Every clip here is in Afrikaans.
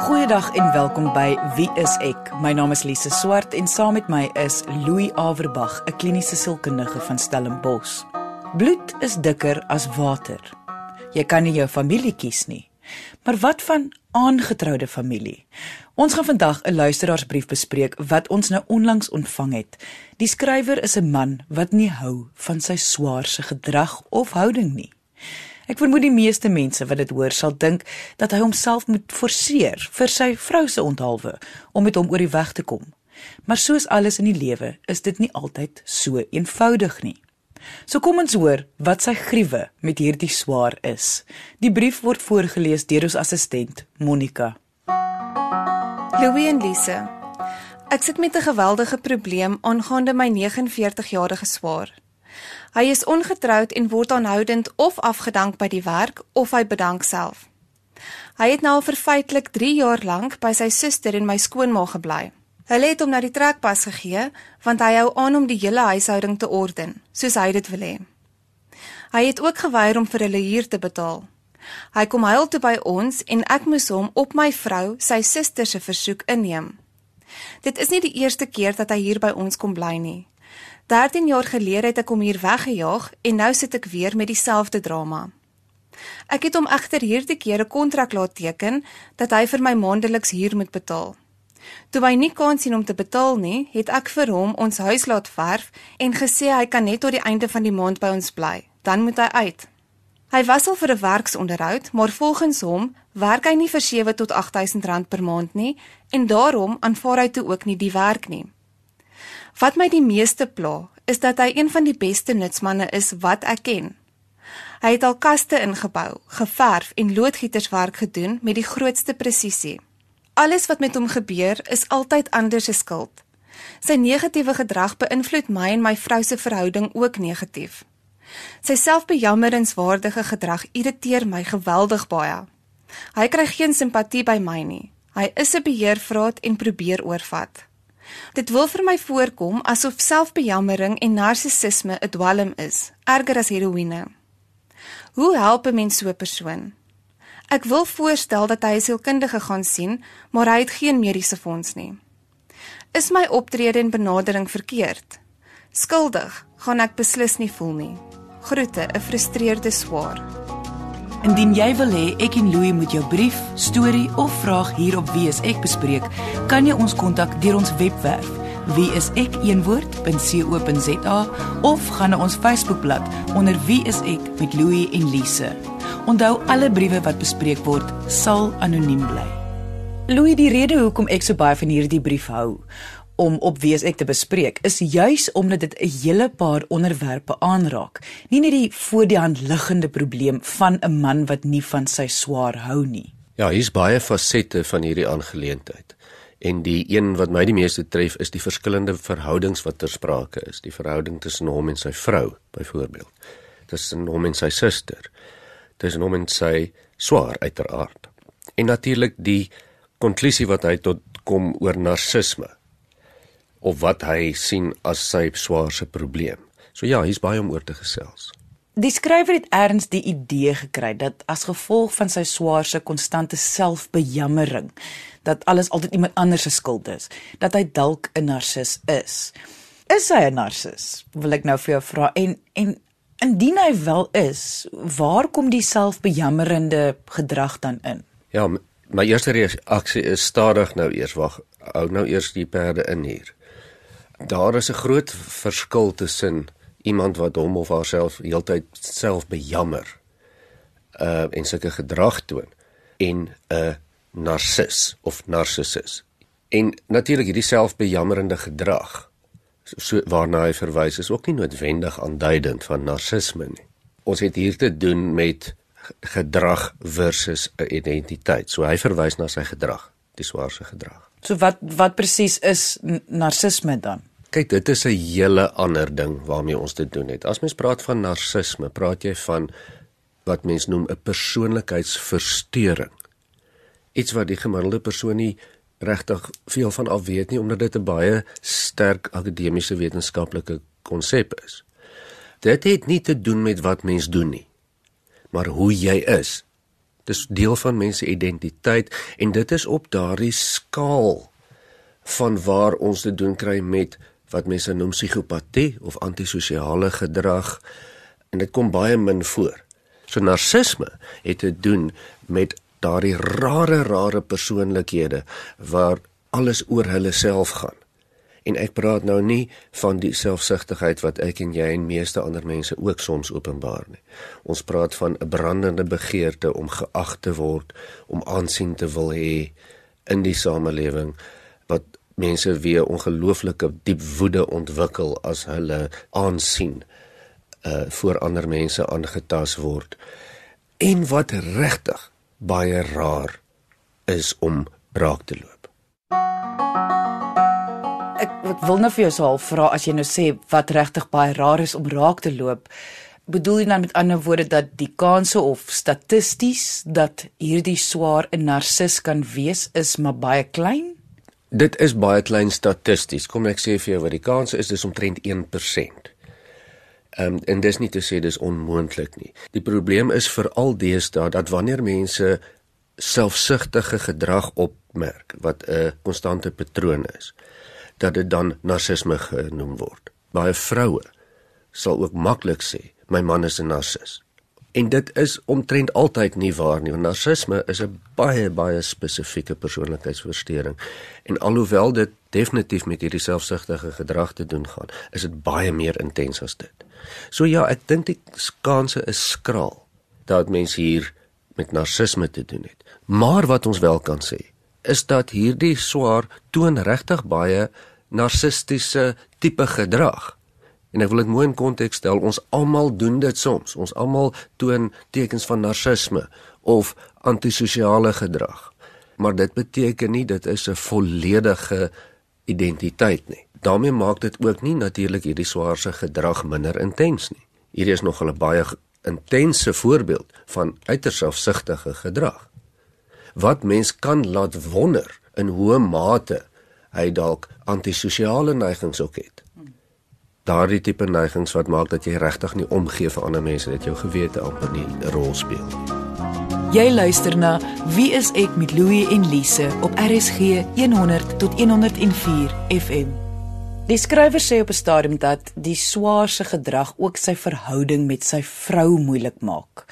Goeiedag en welkom by Wie is ek? My naam is Lise Swart en saam met my is Louis Averbag, 'n kliniese sielkundige van Stellenbosch. Bloed is dikker as water. Jy kan nie jou familie kies nie. Maar wat van aangetroude familie? Ons gaan vandag 'n luisteraarsbrief bespreek wat ons nou onlangs ontvang het. Die skrywer is 'n man wat nie hou van sy swaarse gedrag of houding nie. Ek vermoed die meeste mense wat dit hoor sal dink dat hy homself moet forceer vir sy vrou se onthaalwe om met hom oor die weg te kom. Maar soos alles in die lewe, is dit nie altyd so eenvoudig nie. So kom ons hoor wat sy gruwe met hierdie swaar is. Die brief word voorgeles deur ons assistent Monica. Louis en Lise. Ek sit met 'n geweldige probleem aangaande my 49-jarige swaar. Hy is ongetroud en word aanhoudend of afgedank by die werk of hy bedank self. Hy het nou vir feitelik 3 jaar lank by sy suster en my skoonma gebly. Hulle het hom na die trekpas gegee want hy hou aan om die hele huishouding te orden, soos hy dit wil hê. Hy het ook geweier om vir hulle huur te betaal. Hy kom huil toe by ons en ek moes hom op my vrou, sy suster se versoek inneem. Dit is nie die eerste keer dat hy hier by ons kom bly nie. 13 jaar gelede het ek hom hier weggejaag en nou sit ek weer met dieselfde drama. Ek het hom egter hierdie keer 'n kontrak laat teken dat hy vir my maandeliks huur moet betaal. Toe hy nie kon sien om te betaal nie, het ek vir hom ons huis laat verf en gesê hy kan net tot die einde van die maand by ons bly. Dan moet hy uit. Hy was al vir 'n werksonderhoud, maar volgens hom werk hy nie vir 7 tot 8000 rand per maand nie en daarom aanvaar hy toe ook nie die werk nie. Wat my die meeste pla, is dat hy een van die beste nutsmanne is wat ek ken. Hy het al kaste ingebou, geverf en loodgieterswerk gedoen met die grootste presisie. Alles wat met hom gebeur, is altyd ander se skuld. Sy negatiewe gedrag beïnvloed my en my vrou se verhouding ook negatief. Sy selfbejammeringswaardige gedrag irriteer my geweldig baie. Hy kry geen simpatie by my nie. Hy is 'n beheervraat en probeer oorvat. Dit wil vir my voorkom asof selfbejammering en narcissisme 'n dwelm is, erger as heroïne. Hoe help 'n mens so 'n persoon? Ek wil voorstel dat hy 'n sielkundige gaan sien, maar hy het geen mediese fonds nie. Is my optrede en benadering verkeerd? Skuldig gaan ek beslis nie voel nie. Groete, 'n frustreerde swaar. Indien jy wil hê ek en Louis moet jou brief, storie of vraag hier op Wie is ek bespreek, kan jy ons kontak deur ons webwerf wieisek.co.za of gaan na ons Facebookblad onder Wie is ek met Louis en Lise. Onthou alle briewe wat bespreek word sal anoniem bly. Louis, die rede hoekom ek so baie van hierdie brief hou om op wie ek te bespreek is juis omdat dit 'n hele paar onderwerpe aanraak. Nie net die voor die hand liggende probleem van 'n man wat nie van sy swaar hou nie. Ja, hier's baie fasette van hierdie aangeleentheid. En die een wat my die meeste tref is die verskillende verhoudings wat ter sprake is. Die verhouding tussen hom en sy vrou, byvoorbeeld. Tussen hom en sy suster. Tussen hom en sy swaar uiteraard. En natuurlik die konklusie wat hy tot kom oor narcisme of wat hy sien as sy swaarste probleem. So ja, hier's baie om oor te gesels. Die skrywer het erns die idee gekry dat as gevolg van sy swaarse konstante selfbejammering dat alles altyd iemand anders se skuld is, dat hy dalk 'n narcis is. Is hy 'n narcis? Wil ek nou vir jou vra en en indien hy wel is, waar kom die selfbejammerende gedrag dan in? Ja, my eerste reaksie is stadig nou eers wag, hou nou eers die perde in hier daar is 'n groot verskil tussen iemand wat hom of haarself heeltyd self bejammer uh en sulke gedrag toon en 'n narcis of narcissus. En natuurlik hierdie selfbejammerende gedrag so waarna hy verwys is ook nie noodwendig aanduidend van narcisme nie. Ons het hier te doen met gedrag versus 'n identiteit. So hy verwys na sy gedrag, die swaarse gedrag. So wat wat presies is narcisme dan? Kyk, dit is 'n hele ander ding waarmee ons te doen het. As mens praat van narcisme, praat jy van wat mens noem 'n persoonlikheidsversteuring. Iets wat die gemiddelde persoon nie regtig veel van af weet nie omdat dit 'n baie sterk akademiese wetenskaplike konsep is. Dit het nie te doen met wat mens doen nie, maar hoe jy is. Dis deel van mense identiteit en dit is op daardie skaal van waar ons te doen kry met wat mense noem psigopatie of antisosiale gedrag en dit kom baie min voor. So narcisme het te doen met daardie rare rare persoonlikhede waar alles oor hulle self gaan. En ek praat nou nie van die selfsugtigheid wat ek en jy en meeste ander mense ook soms openbaar nie. Ons praat van 'n brandende begeerte om geag te word, om aansien te wil hê in die samelewing wat mense weer ongelooflike diep woede ontwikkel as hulle aansien uh voor ander mense aangetas word. En wat regtig baie raar is om raak te loop. Ek wil nou vir jou sal vra as jy nou sê wat regtig baie raar is om raak te loop. Bedoel jy dan met ander woorde dat die kanse of statisties dat hierdie swaar 'n narcis kan wees is maar baie klein? Dit is baie klein statisties. Kom ek sê vir jou wat die kans is dis omtrent 1%. Ehm um, en dis nie te sê dis onmoontlik nie. Die probleem is veral deesdae dat wanneer mense selfsugtige gedrag opmerk wat 'n konstante patroon is, dat dit dan narcisme genoem word. Baie vroue sal ook maklik sê my man is 'n narcis. En dit is omtrent altyd nie waar nie. Narcisme is 'n baie baie spesifieke persoonlikheidsversteuring. En alhoewel dit definitief met hierdie selfsugtige gedrag te doen gaan, is dit baie meer intens as dit. So ja, ek dink die kanse is skraal dat mense hier met narcisme te doen het. Maar wat ons wel kan sê, is dat hierdie swaar toon regtig baie narcistiese tipe gedrag. En ek wil dit mooi in konteks stel. Ons almal doen dit soms. Ons almal toon tekens van narcisme of antisosiale gedrag. Maar dit beteken nie dit is 'n volledige identiteit nie. daarmee maak dit ook nie natuurlik hierdie swaarse gedrag minder intens nie. Hierdie is nog 'n baie intense voorbeeld van uiters selfsugtige gedrag. Wat mens kan laat wonder in hoe mate hy dalk antisosiale neigings ook het. Daardie tipe neigings wat maak dat jy regtig nie omgee vir ander mense dat jou gewete amper nie 'n rol speel nie. Jy luister na Wie is ek met Louie en Lise op RSG 100 tot 104 FM. Die skrywer sê op 'n stadium dat die swaarse gedrag ook sy verhouding met sy vrou moeilik maak.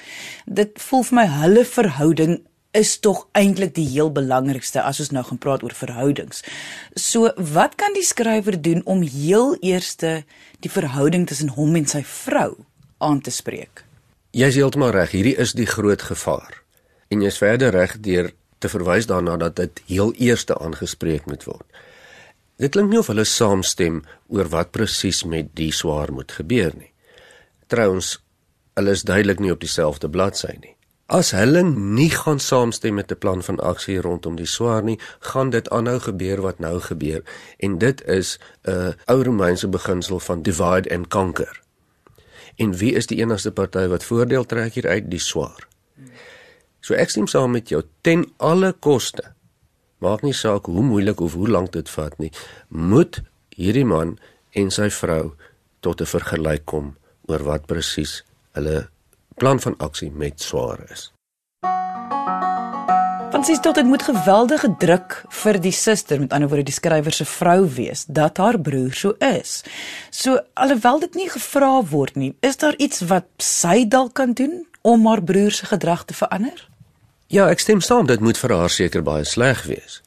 Dit voel vir my hulle verhouding is tog eintlik die heel belangrikste as ons nou gaan praat oor verhoudings. So, wat kan die skrywer doen om heel eerste die verhouding tussen hom en sy vrou aan te spreek? Jy is heeltemal reg, hierdie is die groot gevaar. En jy's verder reg deur te verwys daarna dat dit heel eerste aangespreek moet word. Dit klink nie of hulle saamstem oor wat presies met die swaar moet gebeur nie. Trouwens, hulle is duidelik nie op dieselfde bladsy nie. As hulle nie gaan saamstem met 'n plan van aksie rondom die swaar nie, gaan dit aanhou gebeur wat nou gebeur en dit is 'n ou Romeinse beginsel van divide and conquer. En wie is die enigste party wat voordeel trek hier uit die swaar? So ek stem saam met jou ten alle koste. Maak nie saak hoe moeilik of hoe lank dit vat nie, moet hierdie man en sy vrou tot 'n vergelyk kom oor wat presies hulle plan van aksie met swaar is. Want sies tot dit moet geweldige druk vir die suster, met ander woorde die skrywer se vrou wees dat haar broer so is. So alhoewel dit nie gevra word nie, is daar iets wat sy dalk kan doen om haar broer se gedrag te verander? Ja, ek stem saam, dit moet vir haar seker baie sleg wees.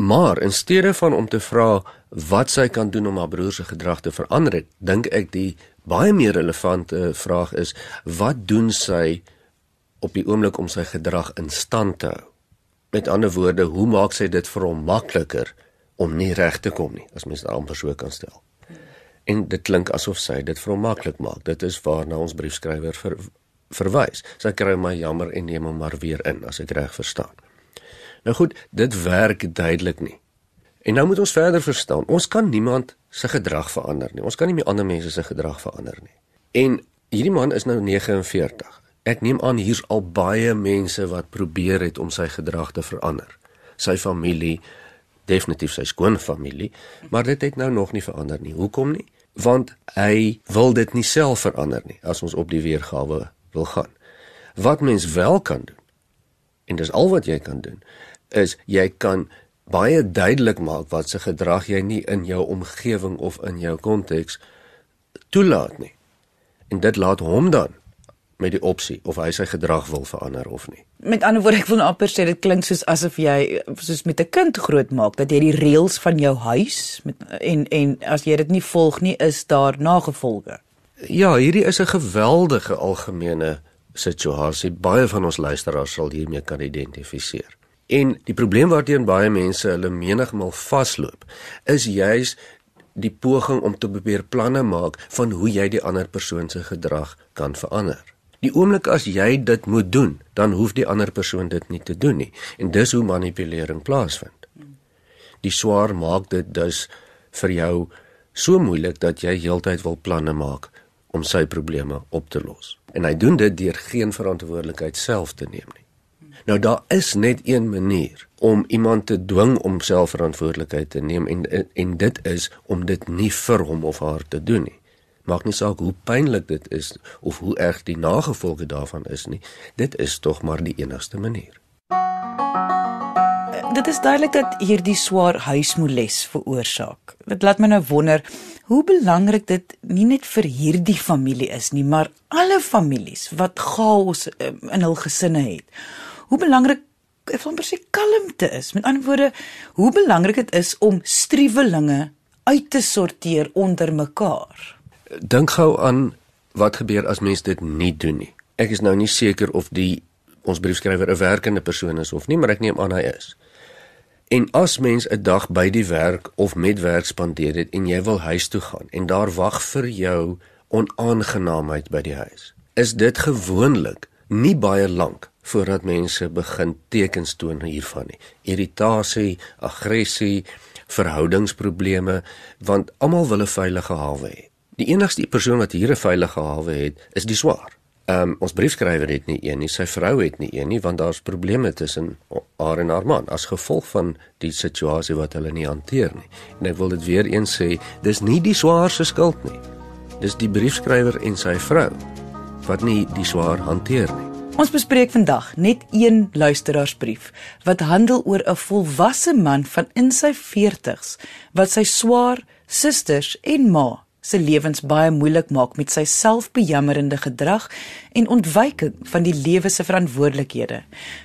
Maar in steede van om te vra wat sy kan doen om haar broer se gedrag te verander, dink ek die baie meer relevante vraag is wat doen sy op die oomblik om sy gedrag in stand te hou? Met ander woorde, hoe maak sy dit vir hom makliker om nie reg te kom nie, as mens dit amper so kan stel. En dit klink asof sy dit vir hom maklik maak. Dit is waarna ons briefskrywer ver, verwys. Sy kry my jammer en neem hom maar weer in as ek reg verstaan. Nou goed, dit werk duidelik nie. En nou moet ons verder verstaan. Ons kan niemand se gedrag verander nie. Ons kan nie meer ander mense se gedrag verander nie. En hierdie man is nou 49. Ek neem aan hier's al baie mense wat probeer het om sy gedrag te verander. Sy familie, definitief sy skoonfamilie, maar dit het nou nog nie verander nie. Hoekom nie? Want hy wil dit nie self verander nie as ons op die weergawe wil gaan. Wat mens wel kan doen en dis al wat jy kan doen, is jy kan baie duidelik maak wat se gedrag jy nie in jou omgewing of in jou konteks toelaat nie. En dit laat hom dan met die opsie of hy sy gedrag wil verander of nie. Met ander woorde, ek wil amper sê dit klink soos asof jy soos met 'n kind grootmaak dat jy die reëls van jou huis met en en as jy dit nie volg nie, is daar nagevolge. Ja, hierdie is 'n geweldige algemene situasie. Baie van ons luisteraars sal hiermee kan identifiseer. En die probleem waarteen baie mense hulle menigmal vasloop, is juis die poging om te probeer planne maak van hoe jy die ander persoon se gedrag kan verander. Die oomblik as jy dit moet doen, dan hoef die ander persoon dit nie te doen nie en dis hoe manipulering plaasvind. Die swaar maak dit dus vir jou so moeilik dat jy heeltyd wil planne maak om sy probleme op te los. En hy doen dit deur geen verantwoordelikheid self te neem nie. Nou daar is net een manier om iemand te dwing om selfverantwoordelikheid te neem en en dit is om dit nie vir hom of haar te doen nie. Maak nie saak hoe pynlik dit is of hoe erg die nagevolge daarvan is nie. Dit is tog maar die enigste manier. Dit is duidelik dat hierdie swaar huismoeles veroorsaak. Dit laat my nou wonder hoe belangrik dit nie net vir hierdie familie is nie, maar alle families wat chaos in hul gesinne het hoe belangrik ek wil presies kalmte is. Met ander woorde, hoe belangrik dit is om striwelinge uit te sorteer onder mekaar. Dink gou aan wat gebeur as mens dit nie doen nie. Ek is nou nie seker of die ons briefskrywer 'n werkende persoon is of nie, maar ek neem aan hy is. En as mens 'n dag by die werk of met werk spandeer het en jy wil huis toe gaan en daar wag vir jou onaangenaamheid by die huis, is dit gewoonlik nie baie lank voordat mense begin tekens toon hiervan nie. Irritasie, aggressie, verhoudingsprobleme, want almal wil 'n veilige hawe hê. Die enigste persoon wat hier 'n veilige hawe het, is die swaar. Ehm um, ons briefskrywer het nie een nie, sy vrou het nie een nie, want daar's probleme tussen haar en haar man as gevolg van die situasie wat hulle nie hanteer nie. En ek wil dit weer eens sê, dis nie die swaar se skuld nie. Dis die briefskrywer en sy vrou wat nie die swaar hanteer nie. Ons bespreek vandag net een luisteraarsbrief wat handel oor 'n volwasse man van in sy 40's wat sy swaar susters en ma se lewens baie moeilik maak met sy selfbejammerende gedrag en ontwyking van die lewe se verantwoordelikhede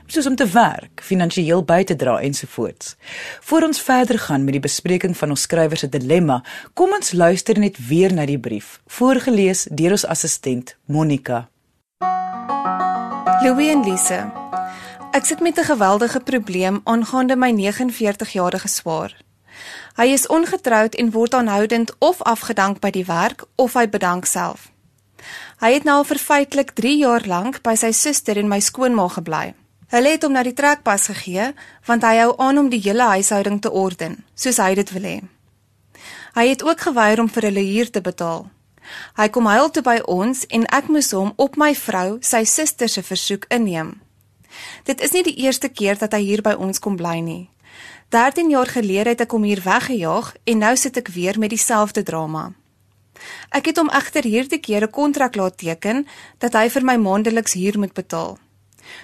soos om te werk, finansiëel by te dra ensovoorts. Voor ons verder gaan met die bespreking van ons skrywer se dilemma, kom ons luister net weer na die brief, voorgeles deur ons assistent Monica. Louis en Lise. Ek sit met 'n geweldige probleem aangaande my 49-jarige swaar. Hy is ongetroud en word aanhoudend of afgedank by die werk of hy bedank self. Hy het nou vir feitelik 3 jaar lank by sy suster en my skoonma gebly. Hulle het hom na die trekpas gegee want hy hou aan om die hele huishouding te orden, soos hy dit wil hê. Hy het ook geweier om vir hulle huur te betaal. Hy kom huil toe by ons en ek moes hom op my vrou, sy suster se versoek inneem. Dit is nie die eerste keer dat hy hier by ons kom bly nie. 13 jaar gelede het ek hom hier weggejaag en nou sit ek weer met dieselfde drama. Ek het hom egter hierdie keer 'n kontrak laat teken dat hy vir my maandeliks huur moet betaal.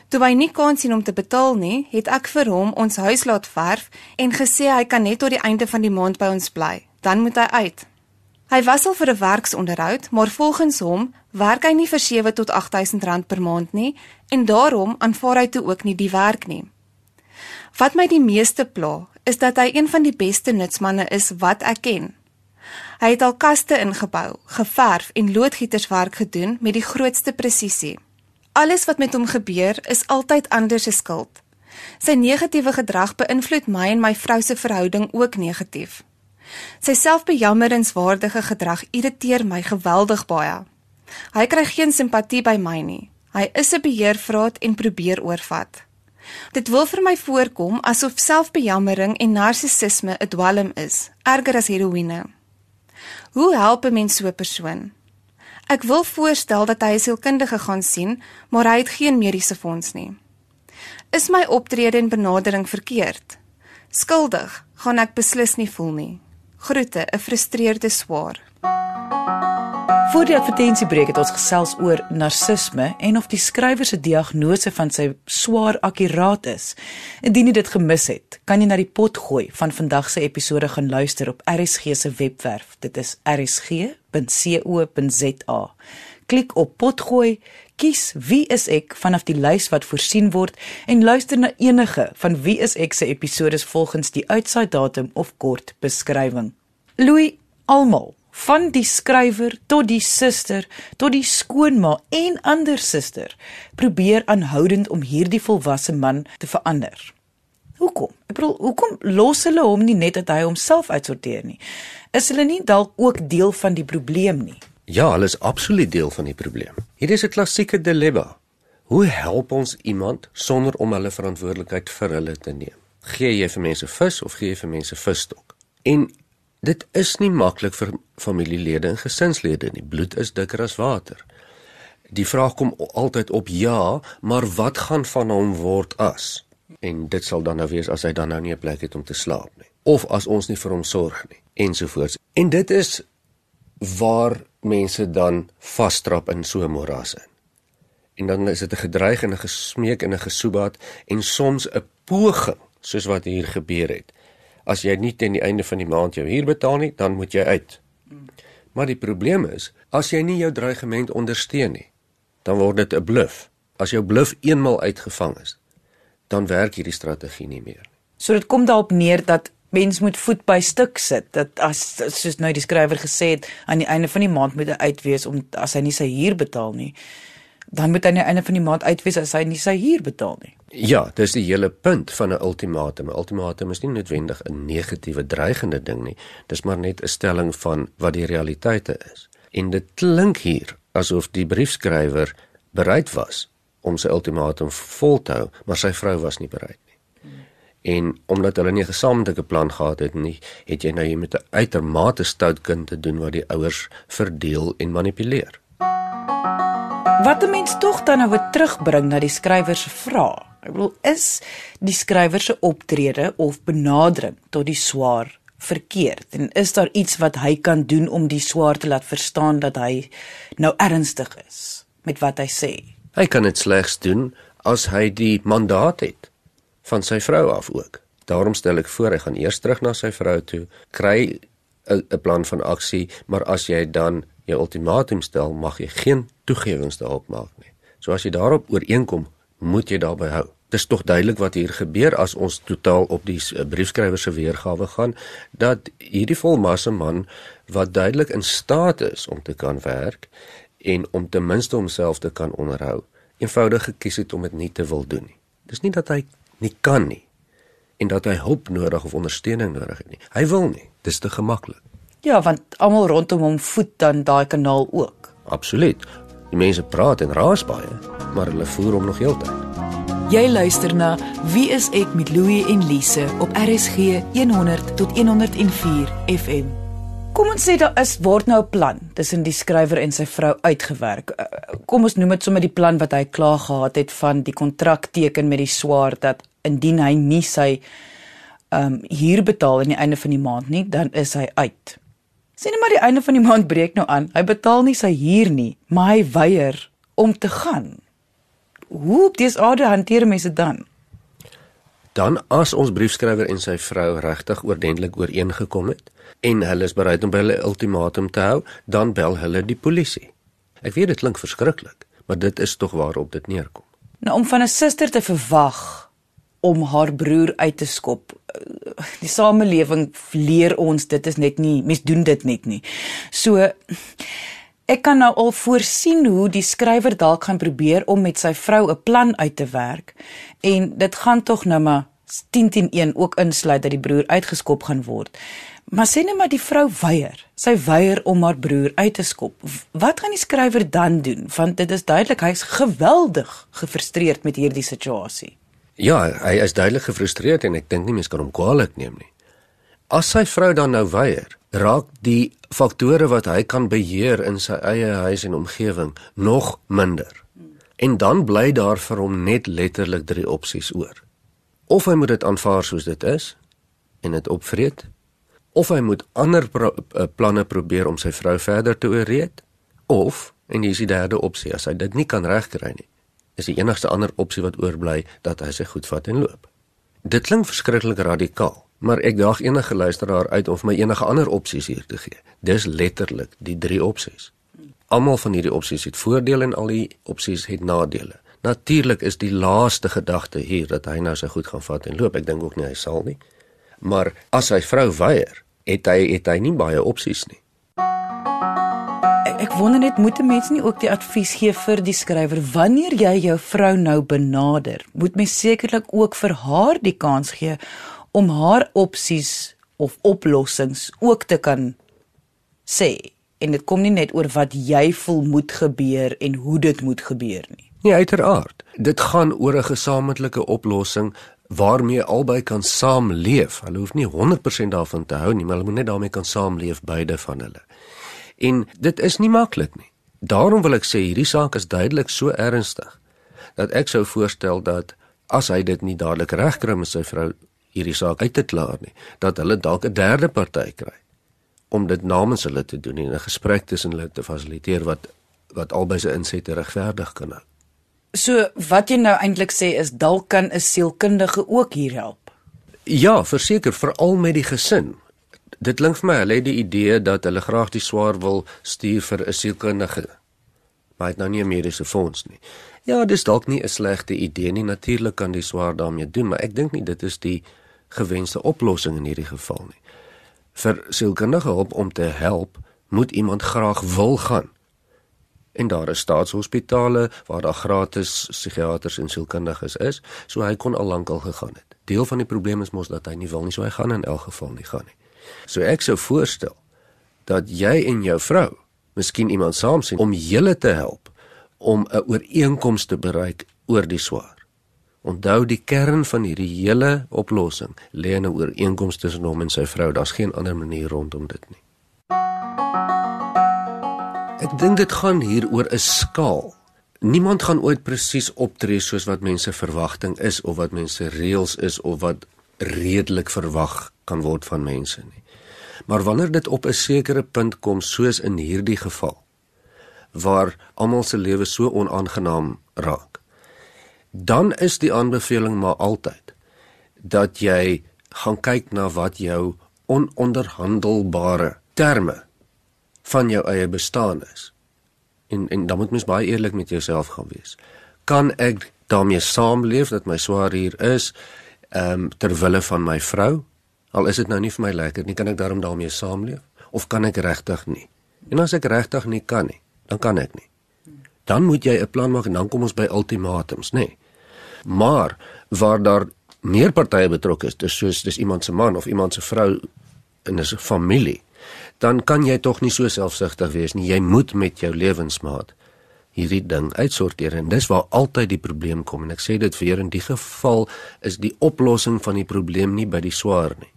Toe hy nie kan sien om te betaal nie, het ek vir hom ons huis laat verf en gesê hy kan net tot die einde van die maand by ons bly. Dan moet hy uit. Hy was al vir 'n werksonderhoud, maar volgens hom werk hy nie vir 7 tot 8000 rand per maand nie en daarom aanvaar hy toe ook nie die werk nie. Wat my die meeste pla, is dat hy een van die beste nutsmanne is wat ek ken. Hy het al kaste ingebou, geverf en loodgieterswerk gedoen met die grootste presisie. Alles wat met hom gebeur, is altyd ander se skuld. Sy negatiewe gedrag beïnvloed my en my vrou se verhouding ook negatief. Sy selfbejammeringswaardige gedrag irriteer my geweldig baie. Hy kry geen simpatie by my nie. Hy is 'n beheervraat en probeer oorvat. Dit wil vir my voorkom asof selfbejammering en narcissisme 'n dwelm is, erger as heroïne. Hoe help 'n mens so 'n persoon? Ek wil voorstel dat hy 'n sielkundige gaan sien, maar hy het geen mediese fonds nie. Is my optrede en benadering verkeerd? Skuldig gaan ek beslis nie voel nie. Groete, 'n frustreerde swaar. Voor die advertensiebreek het ons gesels oor narcisme en of die skrywer se diagnose van sy swaar akkuraat is. Indien jy dit gemis het, kan jy na die pot gooi van vandag se episode gaan luister op RSG se webwerf. Dit is rsg.co.za. Klik op potgooi, kies wie is ek vanaf die lys wat voorsien word en luister na enige van wie is ek se episode volgens die uitsaai datum of kort beskrywing. Louis almal van die skrywer tot die suster tot die skoonma en ander suster probeer aanhoudend om hierdie volwasse man te verander. Hoekom? Ek bedoel, hoekom los hulle hom nie net dat hy homself uitsorteer nie? Is hulle nie dalk ook deel van die probleem nie? Ja, hulle is absoluut deel van die probleem. Hier is 'n klassieke dilemma. Hoe help ons iemand sonder om hulle verantwoordelikheid vir hulle te neem? Gee jy vir mense vis of gee jy vir mense visstok? En dit is nie maklik vir familielede en gesinslede nie. Bloed is dikker as water. Die vraag kom altyd op ja, maar wat gaan van hom word as? En dit sal dan nou wees as hy dan nou nie 'n plek het om te slaap nie of as ons nie vir hom sorg nie ensovoorts. En dit is waar mense dan vasstrap in so 'n moras in. En dan is dit 'n gedreig en 'n gesmeek en 'n gesoebaat en soms 'n poging soos wat hier gebeur het as jy nie teen die einde van die maand jou huur betaal nie, dan moet jy uit. Maar die probleem is, as jy nie jou dreigement ondersteun nie, dan word dit 'n bluf. As jou bluf eenmal uitgevang is, dan werk hierdie strategie nie meer nie. So dit kom daarop neer dat mens moet voet by stuk sit. Dat as soos nou die skrywer gesê het, aan die einde van die maand moet hy uitwees om as hy nie sy huur betaal nie, dan moet hy aan die einde van die maand uitwees as hy nie sy huur betaal nie. Ja, dis die hele punt van 'n ultimatum. 'n Ultimatum is nie noodwendig 'n negatiewe dreigende ding nie. Dis maar net 'n stelling van wat die realiteite is. En dit klink hier asof die briefskrywer bereid was om sy ultimatum vol te hou, maar sy vrou was nie bereid. En omdat hulle nie 'n gesamentlike plan gehad het nie, het jy nou hier met 'n uitermate stout kind te doen wat die ouers verdeel en manipuleer. Wat 'n mens tog dan nou weer terugbring na die skrywer se vraag. Ek bedoel, is die skrywer se optrede of benadering tot die swaar verkeerd? En is daar iets wat hy kan doen om die swaar te laat verstaan dat hy nou ernstig is met wat hy sê? Hy kan dit slegs doen as hy die mandaat het van sy vrou af ook. Daarom stel ek voor hy gaan eers terug na sy vrou toe, kry 'n plan van aksie, maar as jy dan jou ultimatum stel, mag jy geen toegewings daarop maak nie. So as jy daarop ooreenkom, moet jy daarby hou. Dis tog duidelik wat hier gebeur as ons totaal op die eh, briefskrywer se weergawe gaan dat hierdie volwasse man wat duidelik in staat is om te kan werk en om ten minste homself te kan onderhou, eenvoudig gekies het om dit nie te wil doen nie. Dis nie dat hy nie kan nie en dat hy hulp nodig of ondersteuning nodig het nie. Hy wil nie. Dis te gemaklik. Ja, want almal rondom hom voed dan daai kanaal ook. Absoluut. Die mense praat en raas baie, maar hulle voer hom nog heeltyd. Jy luister na Wie is ek met Louie en Lise op RSG 100 tot 104 FM. Kom ons sê daar is word nou 'n plan tussen die skrywer en sy vrou uitgewerk. Eh, kom ons noem dit sommer die plan wat hy klaar gehad het van die kontrak teken met die swaar dat indien hy nie sy ehm um, huur betaal aan die einde van die maand nie, dan is hy uit. Sien net maar die einde van die maand breek nou aan. Hy betaal nie sy huur nie, maar hy weier om te gaan. Hoe op dis orde hanteer mense dan? Dan as ons briefskrywer en sy vrou regtig oordentlik ooreengekom het en hulle is bereid om by hulle ultimatum te hou, dan bel hulle die polisie. Ek weet dit klink verskriklik, maar dit is tog waarop dit neerkom. Nou om van 'n suster te verwag om haar broer uit te skop. Die samelewing leer ons dit is net nie mens doen dit net nie. So ek kan nou al voorsien hoe die skrywer dalk gaan probeer om met sy vrou 'n plan uit te werk en dit gaan tog nou maar 10 teen 1 ook insluit dat die broer uitgeskop gaan word. Maar sê net maar die vrou weier. Sy weier om haar broer uit te skop. Wat gaan die skrywer dan doen? Want dit is duidelik hy's geweldig gefrustreerd met hierdie situasie. Ja, hy is duidelik gefrustreerd en ek dink nie mens kan hom kwaadlik neem nie. As sy vrou dan nou weier, raak die faktore wat hy kan beheer in sy eie huis en omgewing nog minder. En dan bly daar vir hom net letterlik drie opsies oor. Of hy moet dit aanvaar soos dit is en dit opvreet, of hy moet ander pro planne probeer om sy vrou verder te ooreed, Of en hier is die derde opsie as hy dit nie kan regkry nie. Is die enigste ander opsie wat oorbly dat hy sy goed vat en loop. Dit klink verskriklik radikaal, maar ek daag enige luisteraar uit om my enige ander opsies hier te gee. Dis letterlik die drie opsies. Almal van hierdie opsies het voordele en al die opsies het nadele. Natuurlik is die laaste gedagte hier dat hy nou sy goed gaan vat en loop. Ek dink ook nie hy sal nie. Maar as sy vrou weier, het hy het hy nie baie opsies nie. Ek wonder net moet 'n mens nie ook die advies gee vir die skrywer wanneer jy jou vrou nou benader, moet mens sekerlik ook vir haar die kans gee om haar opsies of oplossings ook te kan sê. En dit kom nie net oor wat jy voel moet gebeur en hoe dit moet gebeur nie. Nee, uiteraard. Dit gaan oor 'n gesamentlike oplossing waarmee albei kan saamleef. Hulle hoef nie 100% daarvan te hou nie, maar hulle moet net daarmee kan saamleef beide van hulle. En dit is nie maklik nie. Daarom wil ek sê hierdie saak is duidelik so ernstig dat ek sou voorstel dat as hy dit nie dadelik regkry met sy vrou hierdie saak uit te klaar nie, dat hulle dalk 'n derde party kry om dit namens hulle te doen en 'n gesprek tussen hulle te fasiliteer wat wat albei se insette regverdig kan hou. So wat jy nou eintlik sê is dalk kan 'n sielkundige ook hier help. Ja, verseker veral met die gesin. Dit klink vir my hulle het die idee dat hulle graag die swaar wil stuur vir 'n sielkundige. Maar dit nou nie 'n mediese fonds nie. Ja, dis dalk nie 'n slegte idee nie. Natuurlik kan die swaar daarmee doen, maar ek dink nie dit is die gewenste oplossing in hierdie geval nie. Vir sielkundige hulp om te help, moet iemand graag wil gaan. En daar is staatshospitale waar daar gratis psigiaters en sielkundiges is, so hy kon al lank al gegaan het. Deel van die probleem is mos dat hy nie wil nie, so hy gaan in elk geval nie gaan nie. So ek sou voorstel dat jy en jou vrou miskien iemand saam sien om julle te help om 'n ooreenkoms te bereik oor die swaar. Onthou die kern van hierdie hele oplossing lê in 'n ooreenkoms tussen hom en sy vrou. Daar's geen ander manier rondom dit nie. Ek dink dit gaan hier oor 'n skaal. Niemand gaan ooit presies optree soos wat mense verwagting is of wat mense reëls is of wat redelik verwag kan word van mense nie. Maar wanneer dit op 'n sekere punt kom soos in hierdie geval waar almal se lewe so onaangenaam raak, dan is die aanbeveling maar altyd dat jy gaan kyk na wat jou ononderhandelbare terme van jou eie bestaan is. En en dan moet mens baie eerlik met jouself gaan wees. Kan ek daarmee saamleef dat my swaar hier is ehm um, ter wille van my vrou? Al is dit nou nie vir my lekker nie, kan ek daarom daarmee saamleef of kan ek regtig nie? En as ek regtig nie kan nie, dan kan ek nie. Dan moet jy 'n plan maak en dan kom ons by ultimatums, nê? Nee. Maar waar daar meer partye betrokke is, dis soos dis iemand se man of iemand se vrou in 'n familie, dan kan jy tog nie so selfsugtig wees nie. Jy moet met jou lewensmaat hierdie ding uitsorteer en dis waar altyd die probleem kom en ek sê dit weer in die geval is die oplossing van die probleem nie by die swaar nie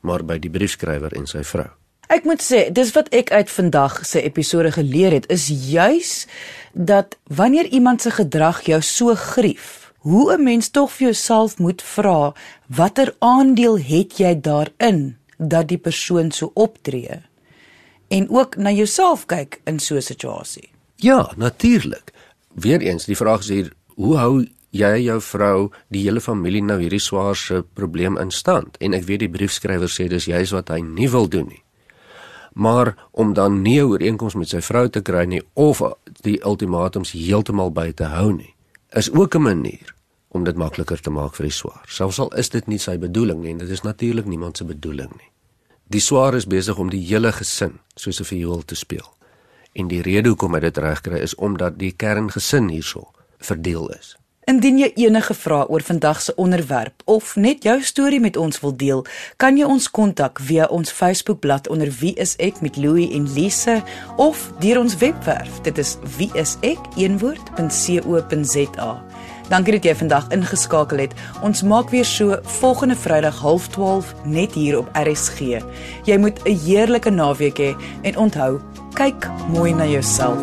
maar by die briefskrywer en sy vrou. Ek moet sê, dis wat ek uit vandag se episode geleer het, is juis dat wanneer iemand se gedrag jou so grief, hoe 'n mens tog vir jouself moet vra, watter aandeel het jy daarin dat die persoon so optree? En ook na jouself kyk in so 'n situasie. Ja, natuurlik. Weereens, die vraag is hier, hoe hou jy jou vrou, die hele familie nou hierdie swaarse probleem in stand? En ek weet die briefskrywer sê dis juist wat hy nie wil doen nie. Maar om dan nie 'n ooreenkoms met sy vrou te kry nie of die ultimatums heeltemal by te hou nie, is ook 'n manier om dit makliker te maak vir die swaar. Selfs al is dit nie sy bedoeling nie en dit is natuurlik niemand se bedoeling nie. Die swaar is besig om die hele gesin soos 'n viool te speel. En die rede hoekom hy dit regkry is omdat die kerngesin hierso verdeel is. Indien jy enige vrae oor vandag se onderwerp of net jou storie met ons wil deel, kan jy ons kontak via ons Facebookblad onder Wie is ek met Louie en Lise of deur ons webwerf. Dit is wieisek.co.za. Dankie dat jy vandag ingeskakel het. Ons maak weer so volgende Vrydag 12:30 net hier op RSG. Jy moet 'n heerlike naweek hê he, en onthou, kyk mooi na jouself.